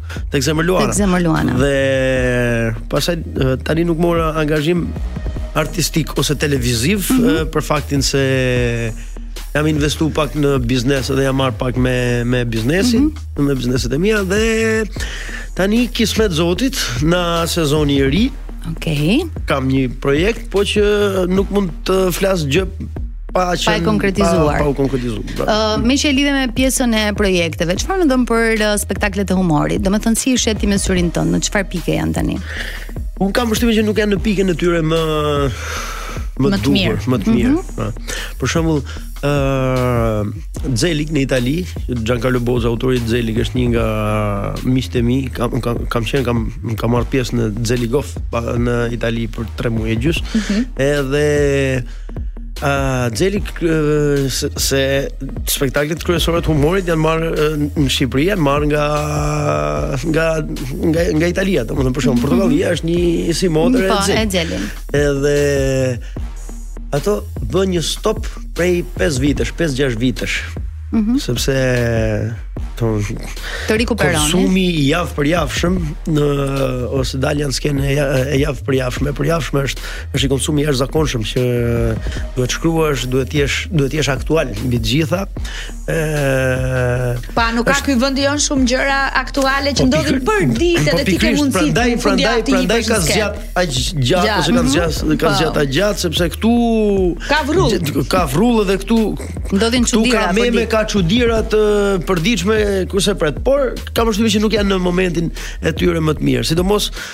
Tek zemër Luana. Tek zemër Luana. Dhe pastaj tani nuk mora angazhim artistik ose televiziv mm -hmm. për faktin se jam investu pak në biznes dhe jam marr pak me me biznesin, mm -hmm. me bizneset e mia dhe tani kismet Zotit në sezoni i ri. Okej. Okay. Kam një projekt, po që nuk mund të flas gjë pa qenë pa e konkretizuar. Pa, pa u konkretizuar. Ë, uh, me që lidhem me pjesën e projekteve, çfarë mendon për uh, spektaklet e humorit? Domethënë si i sheh ti me syrin tënd, në çfarë pike janë tani? Un kam përshtypjen që nuk janë në pikën e tyre më më, më të mirë, më të mirë. Mm -hmm. Për shembull, ë uh, Zelig në Itali, Giancarlo Bozzo, autori i Zelig është një nga miqtë e mi, kam kam kam qenë kam kam marr pjesë në Zeligov në Itali për 3 muaj gjys. Mm -hmm. Edhe A uh Zelig uh, se, se spektaklet kryesore të humorit janë marrë uh, në Shqipëri, janë marrë nga nga nga nga Italia, domethënë për shembull mm -hmm. Portokallia është një simotër e Zelig. Po, Edhe ato bën një stop prej 5 vitesh, 5-6 vitesh. Mm -hmm. Sepse të të rikuperon. Konsumi i javëpërjavshëm në ose dalja në skenë e javëpërjavshme, për javshme është Është një konsum i jashtëzakonshëm që duhet shkruash, duhet të jesh, duhet të jesh aktual mbi të gjitha. Ëh. Pa nuk ka ky vendi jon shumë gjëra aktuale që po ndodhin për ditë po dhe ti ke mundësi. Prandaj, prandaj, prandaj ka zgjat aq gjatë ose ka mhm. zgjat, ka po. zgjat aq gjatë sepse këtu ka vrull. Ka vrull edhe këtu ndodhin çudira. Ka meme, ka çudira të përditshme kurse pret, por kam përshtypjen që nuk janë në momentin e tyre më të mirë. Sidomos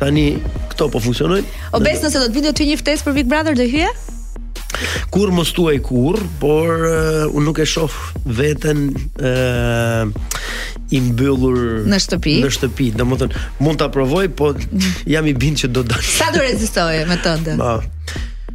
Tani këto po funksionojnë. O bes nëse do të vinte ty një ftesë për Big Brother do hyje? Kurrë mos thuaj kurrë, por uh, unë nuk e shoh veten ë uh, i mbyllur në shtëpi. Në shtëpi, domethënë mund ta provoj, po jam i bindur që do të dal. Sa do rezistoje mendon? Po.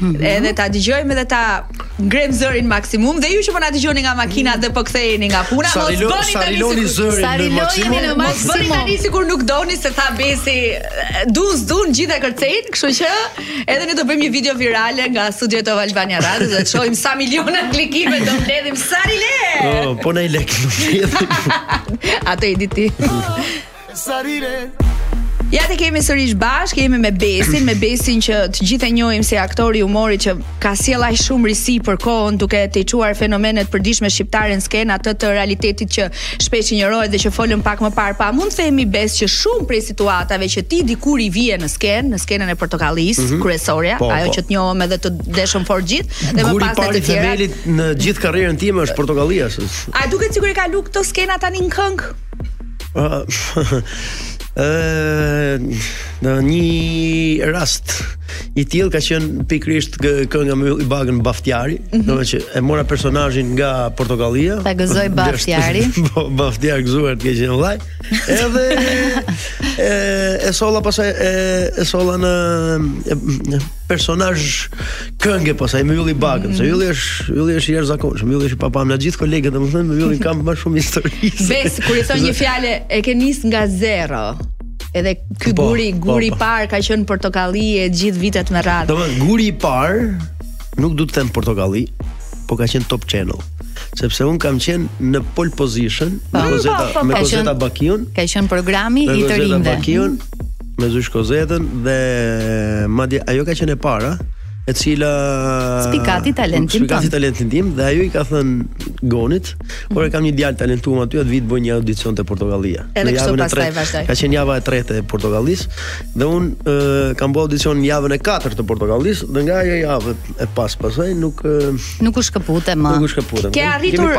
Mm -hmm. Edhe ta dëgjojmë edhe ta ngremë zërin maksimum dhe ju që po na dëgjoni nga makina dhe po ktheheni nga puna, mos bëni tani sa riloni zërin në maksimum. Mos bëni tani sikur nuk doni se tha Besi, dun s'dun gjithë e kërcejnë, kështu që edhe ne do bëjmë një video virale nga studio e Top Albania Radio dhe të shohim sa miliona klikime do mbledhim sa rile. Oh, po na i lek. Atë e di ti. Ja tek jemi sërish bashkë, jemi me Besin, me Besin që të gjithë e njohim si aktor i humorit që ka sjell aq shumë risi për kohën duke çuar fenomenet e përditshme shqiptare në skenë atë të realitetit që shpesh injorohet dhe që folëm pak më parë. A mund të themi Bes që shumë prej situatave që ti dikur i vije në skenë, në skenën e Portokallisë, mm -hmm. kryesorja, po, ajo po. që të njohëm edhe të deshëm fort gjithë dhe më pas në të tjera. Guri i parë në gjithë karrierën time është Portokallia. A duket sikur e ka lukë këto skena tani në këngë? Ëh, në një rast i tillë ka qenë pikërisht kënga mbylli bagën Baftiari, mm -hmm. domethënë që e mora personazhin nga Portokallia. Ta gëzojë Baftiari. Po, Baftiar gëzuar të keqen vllai. Edhe e e solla pasaj e e solla në personazh këngë po sa i mbylli bagën, se ylli është ylli është i jashtëzakonshëm, ylli është i papamë në gjithë kolegët, domethënë me yllin kam më shumë histori. Bes, kur i thonë një fjale e ke nis nga zero. Edhe ky po, guri, po, guri i po. parë ka qenë Portokallia gjithë vitet me radhë. Domethënë guri i parë nuk do të them portokalli, po ka qenë Top Channel sepse un kam qen në pole position me Kozeta me Kozeta Bakiun ka qen programi i të rinjve me Kozeta Bakiun me Zysh Kozetën dhe madje ajo ka qenë e para e cila spikati talentin spikati tim. talentin tim dhe ajo i ka thën Gonit, por e kam një djalë të talentuar aty, të vi të bëj një audicion te Portokallia. Edhe kështu pastaj vazhdoi. Ka qenë java e tretë e Portokallis dhe un e, kam bërë audicion javën e katërt të Portokallis dhe nga ajo javë e pas pasaj nuk e, nuk u shkëputëm më. Nuk u shkëputëm. Ke arritur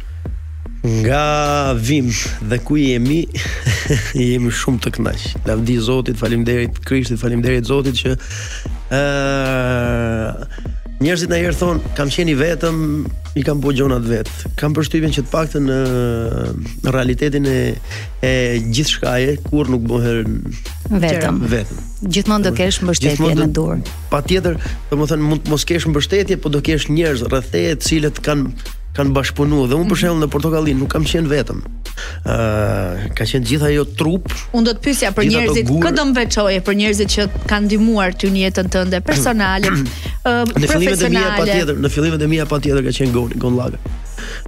Nga vim dhe ku jemi, jemi shumë të kënaqur. Lavdi Zotit, faleminderit Krishtit, faleminderit Zotit që ë uh, Njerëzit nganjëherë thonë, kam qenë i vetëm, i kam bo gjonat vet. Kam përshtypjen që të paktën në, në realitetin e e gjithçkaje kurrë nuk bëhen vetëm. Vetëm. Gjithmonë do kesh mbështetje në dorë. Patjetër, domethënë mund të mos kesh mbështetje, por do kesh njerëz rreth teje të cilët kanë kanë bashkëpunuar dhe unë për mhm. shembull në Portokallin nuk kam qenë vetëm. ë uh, ka qenë gjithë ajo trup. Unë do të pyesja për njerëzit, gur... kë do më veçoje për njerëzit që kanë ndihmuar ty në jetën tënde personale, ë uh, në fillimet e mia patjetër, në fillimet e mia patjetër ka qenë Goni, Gon Llakaj.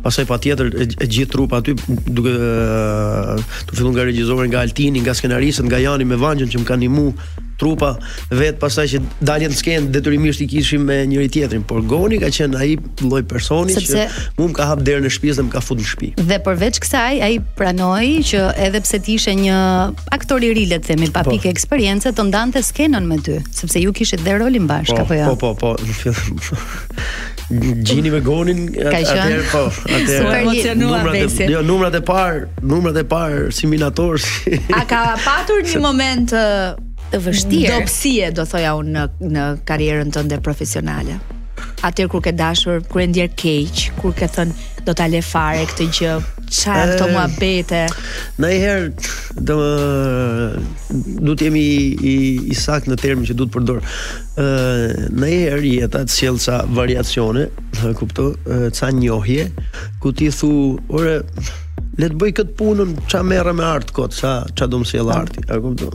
Pastaj patjetër e, e gjithë trupa aty duke të fillu nga regjizori, nga Altini, nga skenaristët, nga Jani me Vangjën që më kanë ndihmuar trupa vet pastaj që dalin në skenë detyrimisht i kishim me njëri-tjetrin por Goni ka qenë ai lloj personi Sepse... që mua më ka hap derën e shtëpisë dhe më ka fut në shtëpi dhe përveç kësaj ai pranoi që edhe pse ti ishe një aktor i ri le të themi pa po. pikë eksperiencë të ndante skenën me ty sepse ju kishit dhe rolin bashkë po, apo jo po po po Xhini me Gonin atëherë po, atëherë numrat e jo numrat e parë, numrat e parë si minator. Si... A ka patur një moment të vështirë? Dobësie do thoja unë në në karrierën tënde profesionale. Atëherë kur ke dashur, kur je ndjer keq, kur ke thën do ta le fare këtë gjë, çfarë këto muhabete. Ndonjëherë do duhet të jemi i, i, i sakt në termin që duhet përdor. ë najherë jeta të sjell ca variacione, e kupto, ca njohje ku ti thu, ore, le të bëj këtë punën, ça merre me art kot, ça ça do të sjell arti, e kupto.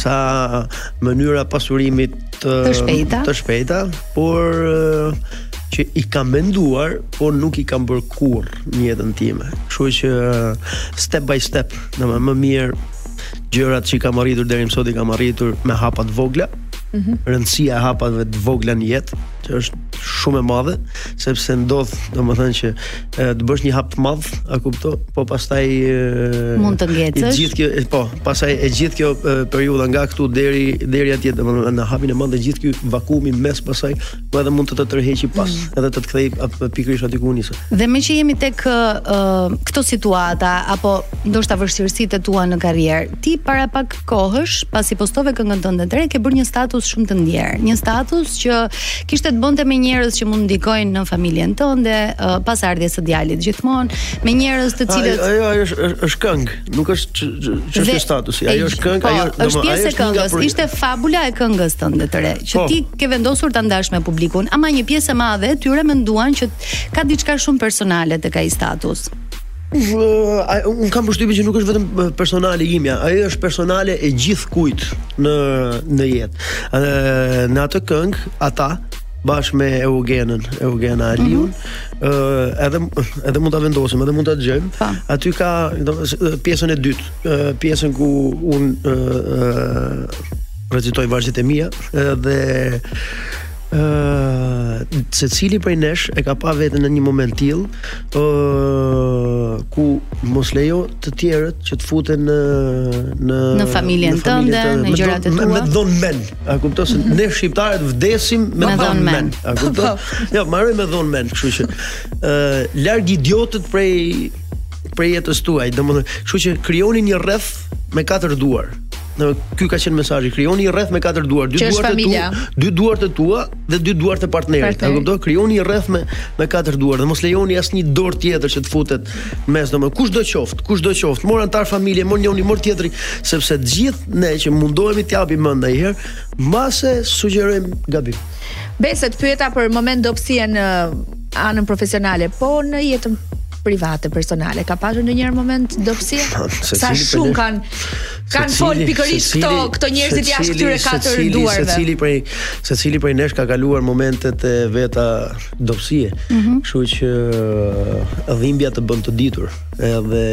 Ca mënyra pasurimi të, të shpejta, të shpejta, por që i kam menduar, por nuk i kam bërë kurrë në jetën time. Kështu që step by step, domethënë më mirë gjërat që kam arritur deri më sot i kam arritur me hapa të vogla, mm -hmm. rëndësia e hapave të vogla në jetë, që është shumë e madhe, sepse ndodh, domethënë që e, të bësh një hap të madh, a kupto? Po pastaj e, mund të ngecësh. E gjithë kjo, e, po, pastaj e gjithë kjo periudha nga këtu deri deri atje, domethënë në hapin e madh e gjithë ky vakumi mes pastaj, po edhe mund të të tërheqë pas, mm -hmm. edhe të të kthejë atë pikërisht aty ku u nise. Dhe meqë jemi tek e, këto situata apo ndoshta vështirësitë tua në karrierë, ti para pak kohësh, pasi postove këngën tënde të re, ke bërë një status shumë të ndjerë. Një status që kishte të bënte me njerëz që mund të ndikojnë në familjen tënde, uh, pas ardhjes së djalit gjithmonë, me njerëz të cilët Ajo ajo është është këngë, nuk është çështje statusi. Ajo është këngë, po, ajo është është pjesë e këngës. Për... Ishte fabula e këngës tënde të re, që po. ti ke vendosur ta ndash me publikun, ama një pjesë e madhe e tyre menduan që ka diçka shumë personale tek ai status. Unë kam përshtypjen që nuk është vetëm personale imja, ajo është personale e gjithkujt në në jetë. Në atë këngë ata bashkë me Eugenën, Eugena mhm. Aliun, ë mm -hmm. edhe edhe mund ta vendosim, edhe mund ta dëgjojmë. Po. Aty ka pjesën e dytë, pjesën ku unë recitoj vargjet e mia dhe ë secili prej nesh e ka pa veten në një moment të tillë ë ku mos lejo të tjerët që të futen në në në familjen tënde, në gjërat e tua. Me dhon mend. A kupton se ne shqiptarët vdesim me dhon mend. A kupton? Po. Jo, marrë me dhon mend, kështu që ë larg idiotët prej prej jetës tuaj. Domethënë, kështu që krijoni një rreth me katër duar. Në ky ka qenë mesazhi, krijoni një rreth me katër duar, dy duart e tua, dy duart e tua dhe dy duart e partnerit. A kupton? Krijoni një rreth me me katër duar dhe mos lejoni asnjë dorë tjetër që të futet në mes domë. Kushdo qoftë, kushdo qoftë, mor anëtar familje, mor njëri, mor tjetri, sepse të gjithë ne që mundohemi të japim mend najherë, mbase sugjerojmë gabim. Bes, të pyeta për moment dobësie në anën profesionale, po në jetën private, personale, ka pasur ndonjëherë moment dobësie? Sa shumë kanë Kanë fol pikërisht këto këto njerëzit jashtë këtyre katër mureve. Secili prej secili prej nesh ka kaluar momentet e veta dobësie. Mm -hmm. Kështu që uh, dhimbja të bën të ditur. Edhe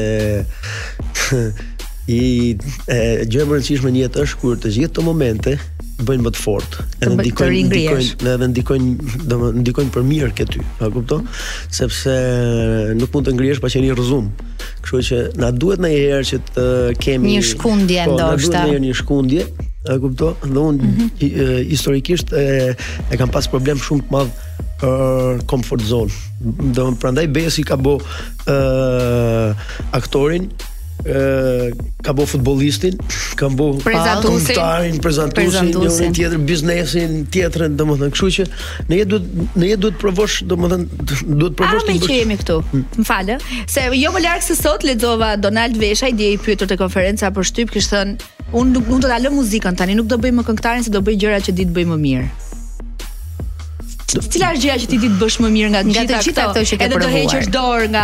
një gjë e rëndësishme në jetë është kur të gjithë këto momente bëjnë më të fortë. Edhe ndikojnë ndikojnë edhe ndikojnë domethënë ndikojnë për mirë te ty. A kupton? Sepse nuk mund të ngrihesh pa qenë i rrëzum. Kështu që na duhet nanjëherë që të kemi një shkundje po, ndoshta. Po, një shkundje, e kupto? Dhe unë mm -hmm. historikisht e, e kam pas problem shumë të madh comfort zone. Domethënë prandaj Besi ka bë ë aktorin ë ka bë futbollistin, ka bë komentatorin, prezantuesin, tjetër biznesin, tjetrën, domethënë, kështu që Në jetë duhet në jetë duhet të provosh, domethënë duhet të provosh të bësh. që jemi këtu. Hmm. Më fal. Se jo më larg se sot lexova Donald Veshaj dje i pyetur te konferenca për shtyp, kishte thënë, "Unë do ta lë muzikën tani, nuk do bëj më këngëtarin, se do bëj gjëra që di të bëj më mirë." Cila është gjëja që ti di të bësh më mirë nga, nga të gjitha këto? Edhe do heqësh dorë nga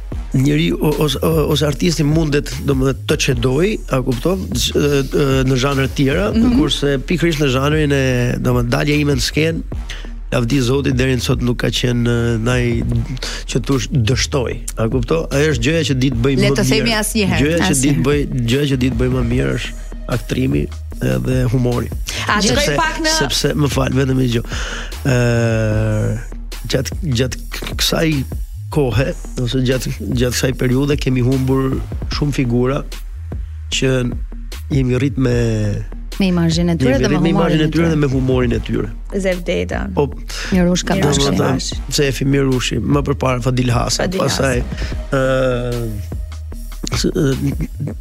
njeriu ose ose artisti mundet domethënë të cedoj, a kupton, në zhanre të tjera, mm -hmm. kurse pikërisht në zhanrin e domethënë dalja ime në skenë Lavdi Zotit deri më sot nuk ka qenë ndonjë që të dështoj. A kupto? Ajo është gjëja që di të bëj më mirë. Le të themi asnjëherë. Gjëja që di të bëj, gjëja që di të bëj më mirë është aktrimi dhe humori. A shkoj pak në sepse më fal vetëm një gjë. Ëh, gjatë gjatë kësaj kohe ose gjatë gjatë kësaj periudhe kemi humbur shumë figura që jemi rrit me me imazhin e tyre dhe me humorin e tyre dhe me humorin e tyre. Zef Deda. Po, Mirush Kabashi. Zef Mirushi, më përpara Fadil Hasa, pastaj ë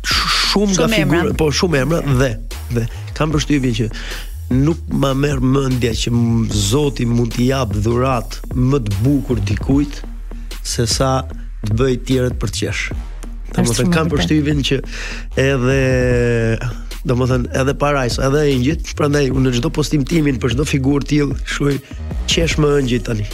shumë nga figura, po shumë emra dhe dhe kam përshtypjen që Nuk ma merr mendja që Zoti mund t'i jap dhurat më të bukur dikujt se sa të bëj të tjerët për të qesh. Domethënë kam përshtypjen që edhe domethënë edhe parajsa, edhe engjëjt, prandaj unë në çdo postim timin për çdo figurë të tillë shkruaj qesh me engjëjt tani.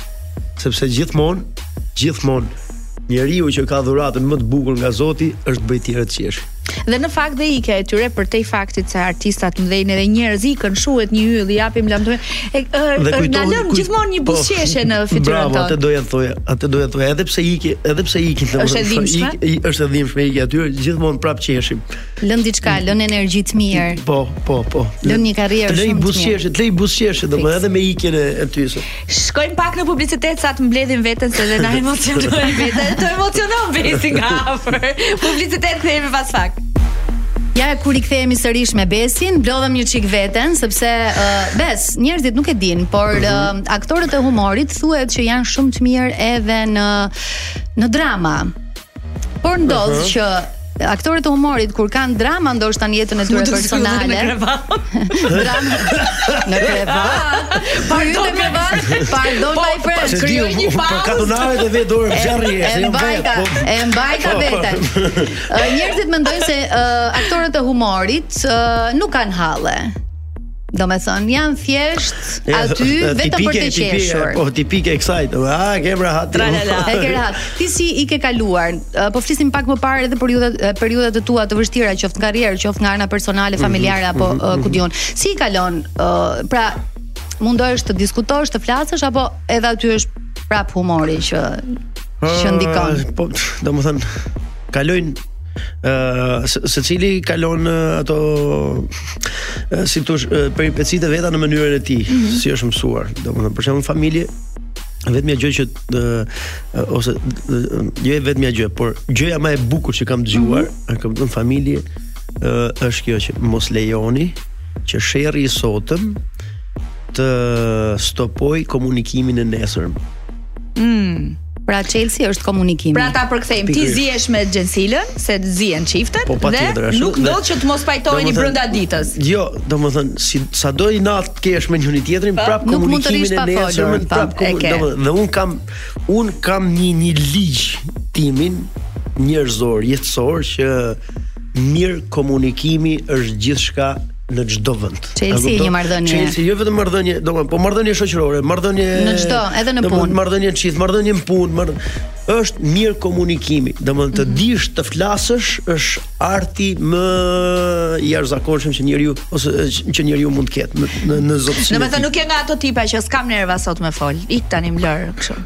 Sepse gjithmonë, gjithmonë njeriu që ka dhuratën më të bukur nga Zoti është bëj tjerët qesh. Dhe në fakt dhe ikja e tyre përtej faktit se artista të mëdhenj edhe njerëz ikën shuhet një yll i japim lamtumirën. E është na lën gjithmonë një po, buzëqeshje në fytyrën tonë. Bravo, atë doja të thoja, atë doja të thoja edhe pse iki, edhe pse iki të është e dhimbshme. Është e dhimbshme ikja e tyre, gjithmonë prap qeshim. Lën diçka, lën energji të mirë. Po, po, po. Lën një karrierë shumë të mirë. Lën buzëqeshje, lën buzëqeshje domethënë edhe me ikjen e tyre. Shkojmë pak në publicitet sa të mbledhim veten se dhe na emocionojmë veten. Të emocionon Besi nga afër. Publicitet kthehemi pas pak. Ja kur i kthehemi sërish me Besin, mblodhëm një çik veten sepse uh, Bes, njerëzit nuk e dinë, por mm -hmm. uh, aktorët e humorit thuhet që janë shumë të mirë edhe në në drama. Por ndodh që aktorët e humorit kur kanë drama ndoshta në jetën e tyre personale. drama në krevat. Pardon, my friend. Po, Krijoj një pauzë. Po katunave të vet dorë fjarri e jam vetë. Po. E mbajta po, veten. Njerëzit mendojnë se aktorët e humorit nuk kanë halle. Do me thënë, janë thjesht aty vetëm për të qeshur. Po, tipike e kësaj, do a, ke më rahat. Tralala. E ke rahat. Ti si i ke kaluar, po flisnim pak më parë edhe për periudhat e tua të vështira, qoftë në karrierë, qoftë nga ana personale, mhm, familjare, apo mhm, mhm. ku di un. Si i kalon, pra, mundohesh të diskutosh, të flasësh, apo edhe aty është prap humori që, që ndikon? Po, do më thënë, kalojnë ë uh, secili kalon uh, ato uh, si thua uh, peripecitë e veta në mënyrën e tij, mm -hmm. si është mësuar. Domethënë, për shembull familje e vetmja gjë që uh, ose uh, jo e vetmja gjë, por gjëja më e bukur që kam dëgjuar, mm -hmm. kam thënë familje uh, është kjo që mos lejoni që sherri i sotëm të stopojë komunikimin e nesërm. Mm. Pra çelësi është komunikimi. Pra ta përkthejmë, ti zihesh me Xhensilën, se zihen çiftet po, patjetër, ashtu, nuk ndodh që të mos pajtoheni brenda ditës. Jo, domethënë si sado inat të kesh me njëri tjetrin, prap komunikimin e nesërm, prap domethënë dhe un kam un kam një një ligj timin njerëzor, jetësor që mirëkomunikimi është gjithçka në çdo vend. Çelësi një marrëdhënie. Çelësi jo vetëm marrëdhënie, domethënë po marrëdhënie shoqërore, marrëdhënie në çdo, edhe në punë. Marrëdhënie në çift, marrëdhënie në punë, marr... është mirëkomunikimi. Domethënë të mhm. dish të flasësh është arti më i jashtëzakonshëm që njeriu ose që njeriu mund të ketë në në zotësi. Domethënë nuk je nga ato tipa që s'kam nerva sot me fol. Ik tani më lër kështu.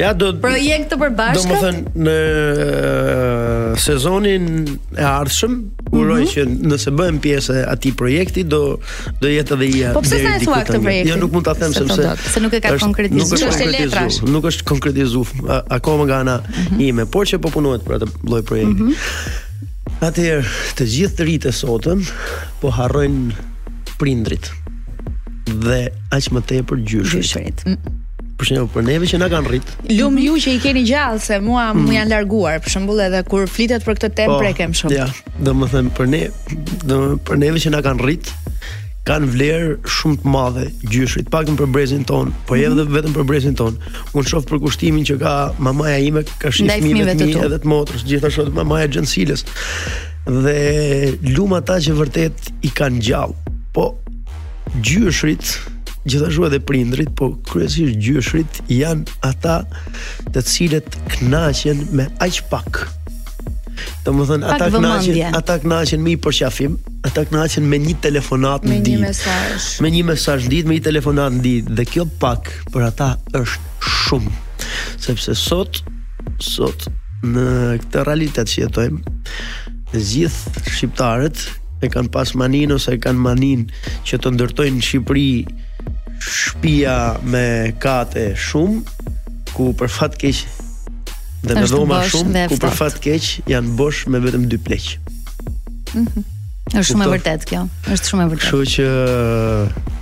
Ja ndonjë projekt të përbashkët. Domethën në sezonin e ardhshëm, uroj mm -hmm. që nëse bëhem pjesë e atij projekti do do jetë edhe ajo. Po pse s'e thua këtë projekt? Jo nuk mund ta them se sepse se nuk e ka konkretizuar. Nuk është konkretizuar. Nuk është konkretizuar akoma nga ana mm -hmm. ime, por që po punohet për atë lloj projekti. Mm -hmm. Atëherë, të gjithë të rinjtë sot po harrojnë prindrit. Dhe aq më tepër gjyshrit. Gjyshrit. Mm. Për shembull, për neve që na kanë rrit. Lum ju që i keni gjallë se mua mm. më janë larguar. Për shembull, edhe kur flitet për këtë temë po, prekem shumë. Ja, domethënë për ne, domethënë për neve që na kanë rrit, kanë vlerë shumë të madhe gjyshrit, pak më për brezin ton, po edhe mm -hmm. vetëm për brezin ton. Unë shoh përkushtimin që ka mamaja ime, karshi fëmijëve të mi, edhe të motrës, gjithashtu edhe mamaja e Xhensilës. Dhe lum ata që vërtet i kanë gjallë. Po Gjyshrit, gjithashtu edhe prindrit, po kryesisht gjyshrit janë ata të cilët kënaqen me aq pak. Domethënë ata kënaqen, ata kënaqen me një përqafim, ata kënaqen me një telefonat në ditë. Me një mesazh. Me një mesazh në ditë, me një telefonat në ditë dhe kjo pak për ata është shumë. Sepse sot sot në këtë realitet që jetojmë, të gjithë shqiptarët e kanë pas manin ose e kanë manin që të ndërtojnë në Shqipëri shpia me kate shumë, ku për fat keq dhe me dhoma shumë, ku për fat keq janë bosh me vetëm dy pleq. Mm -hmm. Është shumë e vërtet kjo. Është shumë e vërtet. Kështu që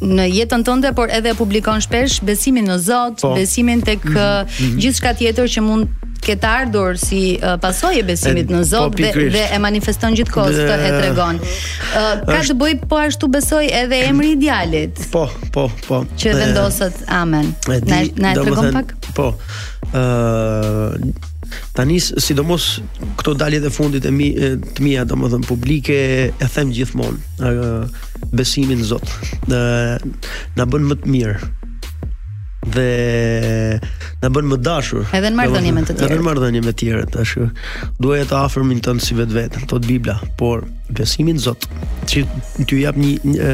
në jetën tënde, por edhe e publikon shpesh besimin në Zot, po. besimin tek mm -hmm. gjithçka tjetër që mund të ketë ardhur si uh, pasojë e besimit në Zot po, dhe, dhe e manifeston gjithkohë këtë e tregon. Uh, ka të bëj po ashtu besoj edhe emri i djalit. Po, po, po. Që e vendosët Amen. Na na e tregon pak. Po. Ëh uh, tani sidomos këto daljet e fundit e mi të mia domethën publike e them gjithmonë. Ëh uh, besimin në Zot. Ë na bën më të mirë dhe na bën më dashur. Edhe në marrëdhënie me të tjerët. Edhe në marrëdhënie me të tjerët, ashtu. Duaj të afërmin tënd si vetveten, thot Bibla, por besimi në Zot, që t'ju jap një, një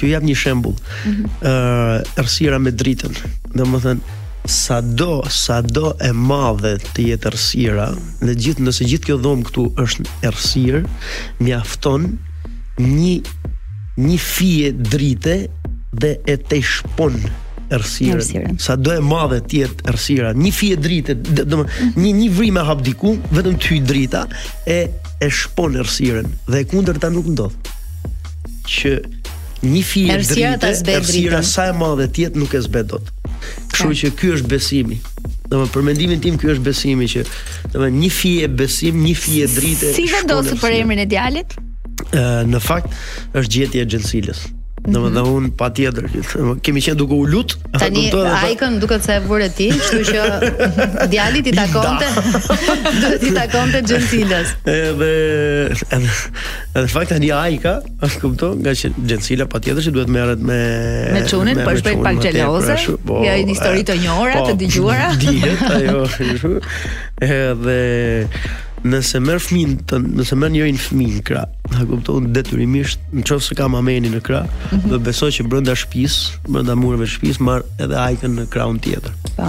t'ju jap një shembull. Ëh, mm -hmm. errësira me dritën. Domethënë, sado, sado e madhe të jetë errësira, në gjithë, nëse gjithë kjo dhomë këtu është errësirë, mjafton një një fije drite dhe e tejshpon errësirën. Sado e madhe të jetë errësira, një fije drite, do një një vrim e hap diku, vetëm të hyj drita e e shpon errësirën dhe e kundërta nuk ndodh. Që një fije drite, errësira sa e madhe të jetë nuk e zbeh dot. Kështu që ky është besimi. Domethënë për mendimin tim ky është besimi që Dhe një fije besim, një fije drite. Si vendosët për emrin e djalit? në fakt është gjetje e Xhensilës. Domethënë mhm. unë patjetër Kemi qenë duke u lut Tani Ajkën duket se e vure ti Kështu që djali i takonte T'i takonte Xhensilës Edhe Edhe në fakt tani Ajka A kupton, nga që Xhensila patjetër që duhet merret me me çunin, po është pak xheloze. Po, janë histori të njohura, po, të dëgjuara. Dihet ajo. Edhe nëse merr fëmin, nëse merr njërin fëmi në krah, a kupton, detyrimisht, nëse kam Amenin në krah, mm -hmm. do besoj që brenda shtëpis, brenda mureve të shtëpis marr edhe Ajkën në krahun tjetër. Po.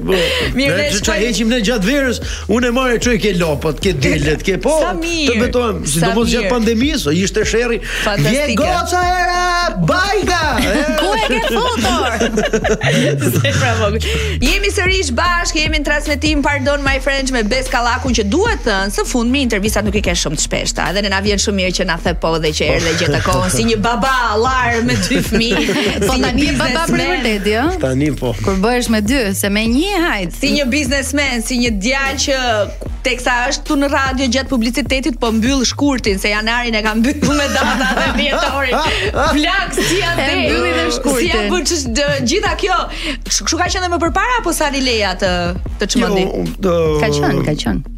Po. Mirë, ne çka heqim ne gjatë verës, unë e marr e çoj ke lopët, ke delet, ke po. Sa mirë. Të betohem, sidomos gjatë pandemisë, ishte sherri. Je goca era, bajgë. Ku e ke futur? Se bravo. Jemi sërish bashkë, jemi në transmetim, Pardon My French me Bes Kallakun që duhet thënë, së fundmi intervistat nuk i ka shumë të shpeshta, edhe ne na vjen shumë mirë që na the po dhe që erdhe gjete kohën si një baba hallall me dy fëmijë. Po tani baba për vërtetë, jo? Tani po. Kur bëhesh me dy, se me një hajt. Si një biznesmen, si një djalë që teksa është këtu në radio gjatë publicitetit po mbyll shkurtin se janarin e ka mbyllur me data dhe dhjetorin. Flak si ja dhe mbylli dhe shkurtin. Si ja bën të gjitha kjo. Kështu ka qenë më përpara apo sa Leja të të çmendi? Jo, ka qenë, ka qenë.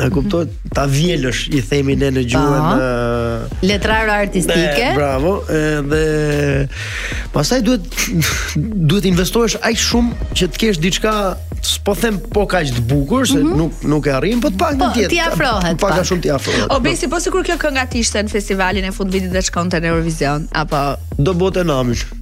A kupton, ta vjelësh i themi ne në gjuhën uh, letrare artistike. Ne, bravo. Dhe pastaj duhet duhet investohesh aq shumë që të kesh diçka, s'po them po kaq të bukur se mm -hmm. nuk nuk e arrin, po të pak në po, tjetër. Ti afrohet. Pak a shumë ti afrohet. O Besi, po sikur kjo kënga të ishte në festivalin e fundvitit dhe shkonte në Eurovision apo do bënte namin.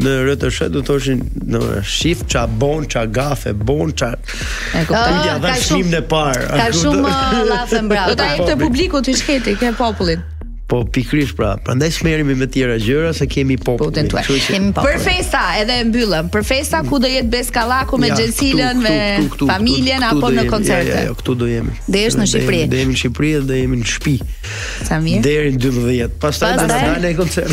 Në RTSH do thoshin shif ça bon, ça gafe, bon, ça. E kuptoj. Ja ka shumë ne parë. Ka shumë llafe mbrapa. Do ta jepte publikut të shketi, ke popullin. Po pikërisht pra, prandaj s'merremi me tjera gjëra se kemi popull. Po kemi për festa edhe e mbyllëm. Për festa ku do jetë Bes Kallaku me Xhensilën me familjen apo në koncerte. Ja, ja, këtu do jemi. Do jesh në Shqipëri. Do jemi në Shqipëri dhe do jemi në shtëpi. Sa mirë. Deri 12. Pastaj do të dalë koncert.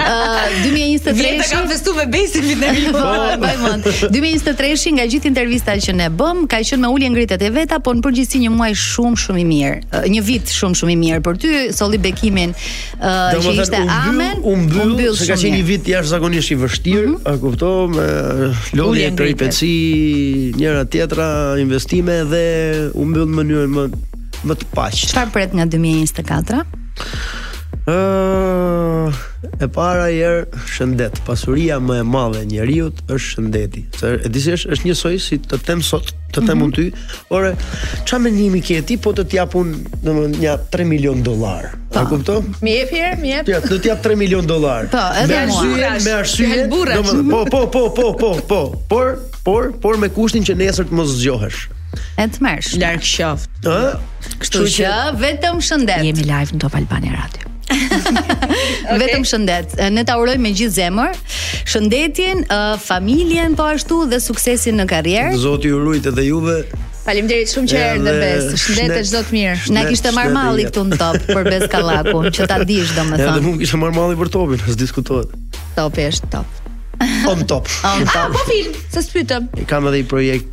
Ë 2023. Vjet ka festu me Besin Vitin e Ri. Po, mbaj mend. 2023 nga gjithë intervista që ne bëm, ka qenë me ulje ngritjet e veta, por në përgjithësi një muaj shumë shumë i mirë. Një vit shumë shumë i mirë për ty, solli bekimin ë që ishte Amen. U mbyll, mbyll se ka qenë një vit jashtëzakonisht i vështirë, mm -hmm. a kupton me lodhje peripeci, njëra tjetra, investime dhe u mbyll në mënyrën më më të paqë. Çfarë pret nga 2024? Ëh, uh, e para herës shëndet. Pasuria më e madhe e njeriut është shëndeti. Se e di se është është njësoj si të them sot, të them mm -hmm. ty, ore, çfarë mendimi ke ti po të të jap un, domethënë ja 3 milion dollar. A po. kupton? M'i jep ore, m'i jep. Ja, do të jap 3 milion dollar. Po, edhe mua. Me arsye, domethënë po po po po po po. Por, por, por me kushtin që nesër të mos zgjohesh. E tmerrshme. Larg qoftë. Ë? Kështu që vetëm shëndet. Jemi live në Top Albania Radio. okay. Vetëm shëndet. Ne ta urojmë me gjithë zemër shëndetin, familjen po ashtu dhe suksesin në karrierë. Zoti ju rujt edhe juve. Faleminderit shumë që erdhe Bes. Shëndet e çdo të mirë. Na kishte marr malli këtu në top për Bes Kallakun, që ta dish domethënë. Edhe mu m'kishte marr malli për Topin, as diskutohet. Topi është top. On top. On top. Po film, se s'pytëm. Kam edhe një projekt